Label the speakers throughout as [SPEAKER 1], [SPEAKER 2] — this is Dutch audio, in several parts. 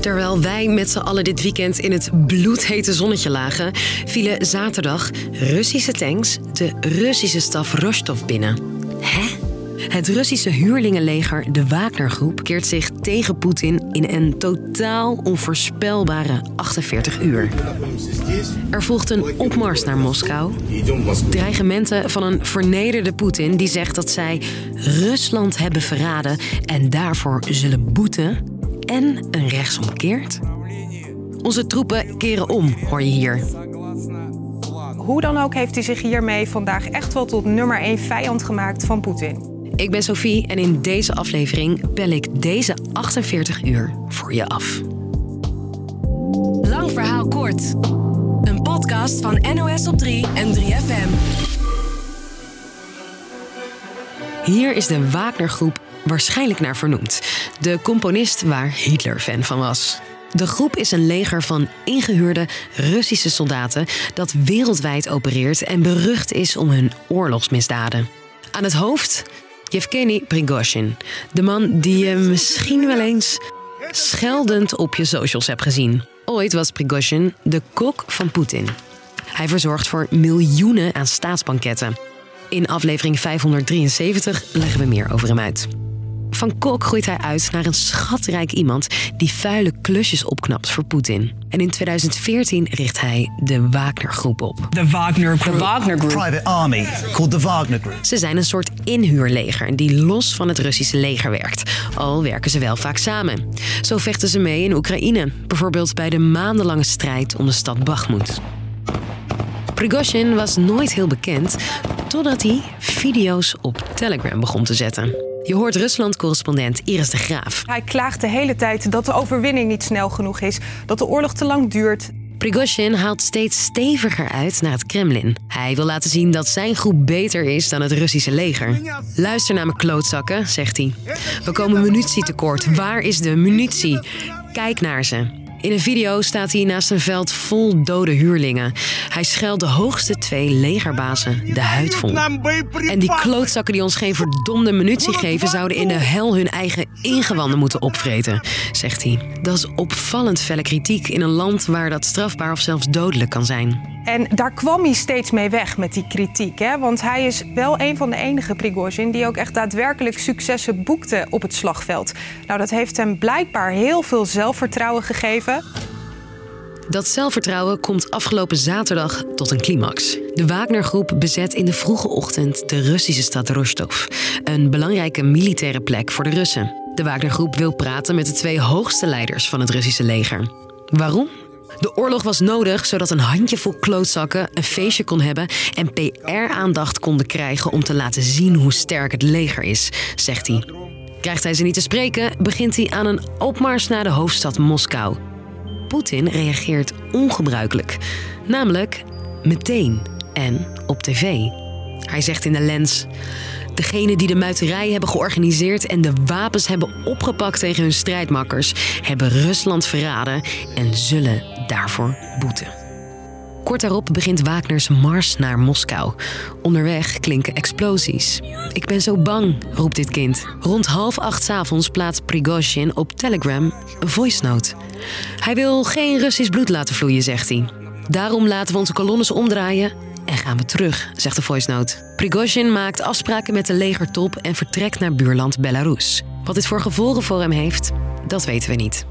[SPEAKER 1] Terwijl wij met z'n allen dit weekend in het bloedhete zonnetje lagen, vielen zaterdag Russische tanks de Russische staf Rostov binnen. Hè? Het Russische huurlingenleger, de Wagner-groep, keert zich tegen Poetin in een totaal onvoorspelbare 48 uur. Er volgt een opmars naar Moskou. Dreigementen van een vernederde Poetin die zegt dat zij Rusland hebben verraden en daarvoor zullen boeten. En een rechtsomkeert. Onze troepen keren om, hoor je hier.
[SPEAKER 2] Hoe dan ook heeft hij zich hiermee vandaag echt wel tot nummer 1 vijand gemaakt van Poetin.
[SPEAKER 1] Ik ben Sophie en in deze aflevering bel ik deze 48 uur voor je af.
[SPEAKER 3] Lang verhaal kort. Een podcast van NOS op 3 en 3FM.
[SPEAKER 1] Hier is de Wagner-groep waarschijnlijk naar vernoemd. De componist waar Hitler fan van was. De groep is een leger van ingehuurde Russische soldaten dat wereldwijd opereert en berucht is om hun oorlogsmisdaden. Aan het hoofd Yevgeny Prigozhin, de man die je misschien wel eens scheldend op je socials hebt gezien. Ooit was Prigozhin de kok van Poetin. Hij verzorgt voor miljoenen aan staatsbanketten. In aflevering 573 leggen we meer over hem uit. Van kok groeit hij uit naar een schatrijk iemand die vuile klusjes opknapt voor Poetin. En in 2014 richt hij de Wagner-groep op.
[SPEAKER 4] The Wagner Group.
[SPEAKER 5] Wagner Group.
[SPEAKER 6] private army called the Wagner Group.
[SPEAKER 1] Ze zijn een soort inhuurleger die los van het Russische leger werkt. Al werken ze wel vaak samen. Zo vechten ze mee in Oekraïne, bijvoorbeeld bij de maandenlange strijd om de stad Bakhmut. Prigozhin was nooit heel bekend totdat hij video's op Telegram begon te zetten. Je hoort Rusland-correspondent Iris de Graaf.
[SPEAKER 2] Hij klaagt de hele tijd dat de overwinning niet snel genoeg is, dat de oorlog te lang duurt.
[SPEAKER 1] Prigozhin haalt steeds steviger uit naar het Kremlin. Hij wil laten zien dat zijn groep beter is dan het Russische leger. Luister naar me klootzakken, zegt hij. We komen munitie tekort. Waar is de munitie? Kijk naar ze. In een video staat hij naast een veld vol dode huurlingen. Hij scheldt de hoogste twee legerbazen de huid vol. En die klootzakken die ons geen verdomde munitie geven... zouden in de hel hun eigen ingewanden moeten opvreten, zegt hij. Dat is opvallend felle kritiek in een land waar dat strafbaar of zelfs dodelijk kan zijn.
[SPEAKER 2] En daar kwam hij steeds mee weg met die kritiek. Hè? Want hij is wel een van de enige Prigozhin die ook echt daadwerkelijk successen boekte op het slagveld. Nou, dat heeft hem blijkbaar heel veel zelfvertrouwen gegeven.
[SPEAKER 1] Dat zelfvertrouwen komt afgelopen zaterdag tot een climax. De Wagner-groep bezet in de vroege ochtend de Russische stad Rostov. Een belangrijke militaire plek voor de Russen. De Wagner-groep wil praten met de twee hoogste leiders van het Russische leger. Waarom? De oorlog was nodig zodat een handjevol klootzakken een feestje kon hebben en PR-aandacht konden krijgen om te laten zien hoe sterk het leger is, zegt hij. Krijgt hij ze niet te spreken, begint hij aan een opmars naar de hoofdstad Moskou. Poetin reageert ongebruikelijk, namelijk meteen en op tv. Hij zegt in de lens: Degenen die de muiterij hebben georganiseerd en de wapens hebben opgepakt tegen hun strijdmakkers, hebben Rusland verraden en zullen daarvoor boeten. Kort daarop begint Wagners mars naar Moskou. Onderweg klinken explosies. Ik ben zo bang, roept dit kind. Rond half acht 's avonds plaatst Prigozhin op Telegram een voice note. Hij wil geen Russisch bloed laten vloeien, zegt hij. Daarom laten we onze kolonnes omdraaien en gaan we terug, zegt de voice note. Prigozhin maakt afspraken met de legertop en vertrekt naar buurland Belarus. Wat dit voor gevolgen voor hem heeft, dat weten we niet.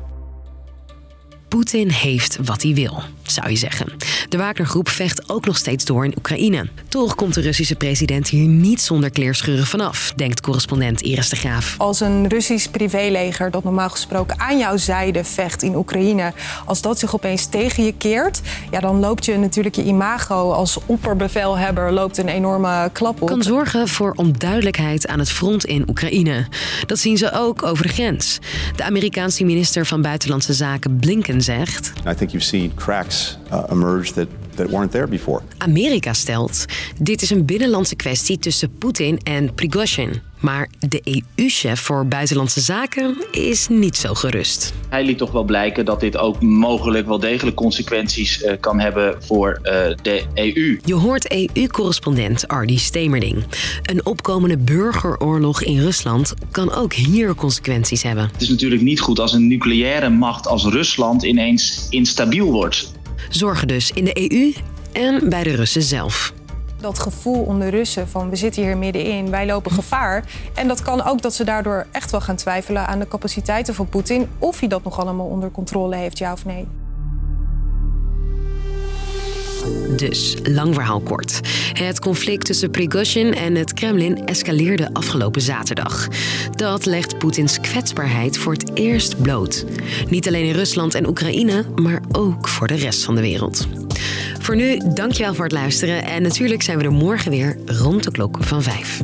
[SPEAKER 1] Poetin heeft wat hij wil, zou je zeggen. De Wagnergroep vecht ook nog steeds door in Oekraïne. Toch komt de Russische president hier niet zonder kleerscheuren vanaf, denkt correspondent Iris de Graaf.
[SPEAKER 2] Als een Russisch privéleger dat normaal gesproken aan jouw zijde vecht in Oekraïne, als dat zich opeens tegen je keert, ja, dan loopt je natuurlijk je imago als opperbevelhebber loopt een enorme klap op.
[SPEAKER 1] kan zorgen voor onduidelijkheid aan het front in Oekraïne. Dat zien ze ook over de grens. De Amerikaanse minister van Buitenlandse Zaken Blinken zegt...
[SPEAKER 7] I think you've seen cracks uh, emerge that, that weren't there before.
[SPEAKER 1] Amerika stelt, dit is een binnenlandse kwestie tussen Poetin en Prigozhin. Maar de EU-chef voor Buitenlandse Zaken is niet zo gerust.
[SPEAKER 4] Hij liet toch wel blijken dat dit ook mogelijk wel degelijk consequenties uh, kan hebben voor uh, de EU.
[SPEAKER 1] Je hoort EU-correspondent Ardy Stemerding. Een opkomende burgeroorlog in Rusland kan ook hier consequenties hebben.
[SPEAKER 4] Het is natuurlijk niet goed als een nucleaire macht als Rusland ineens instabiel wordt.
[SPEAKER 1] Zorgen dus in de EU en bij de Russen zelf
[SPEAKER 2] dat gevoel onder Russen van we zitten hier middenin, wij lopen gevaar. En dat kan ook dat ze daardoor echt wel gaan twijfelen aan de capaciteiten van Poetin. Of hij dat nog allemaal onder controle heeft, ja of nee.
[SPEAKER 1] Dus, lang verhaal kort. Het conflict tussen Prigozhin en het Kremlin escaleerde afgelopen zaterdag. Dat legt Poetins kwetsbaarheid voor het eerst bloot. Niet alleen in Rusland en Oekraïne, maar ook voor de rest van de wereld. Voor nu, dankjewel voor het luisteren. En natuurlijk zijn we er morgen weer rond de klok van 5.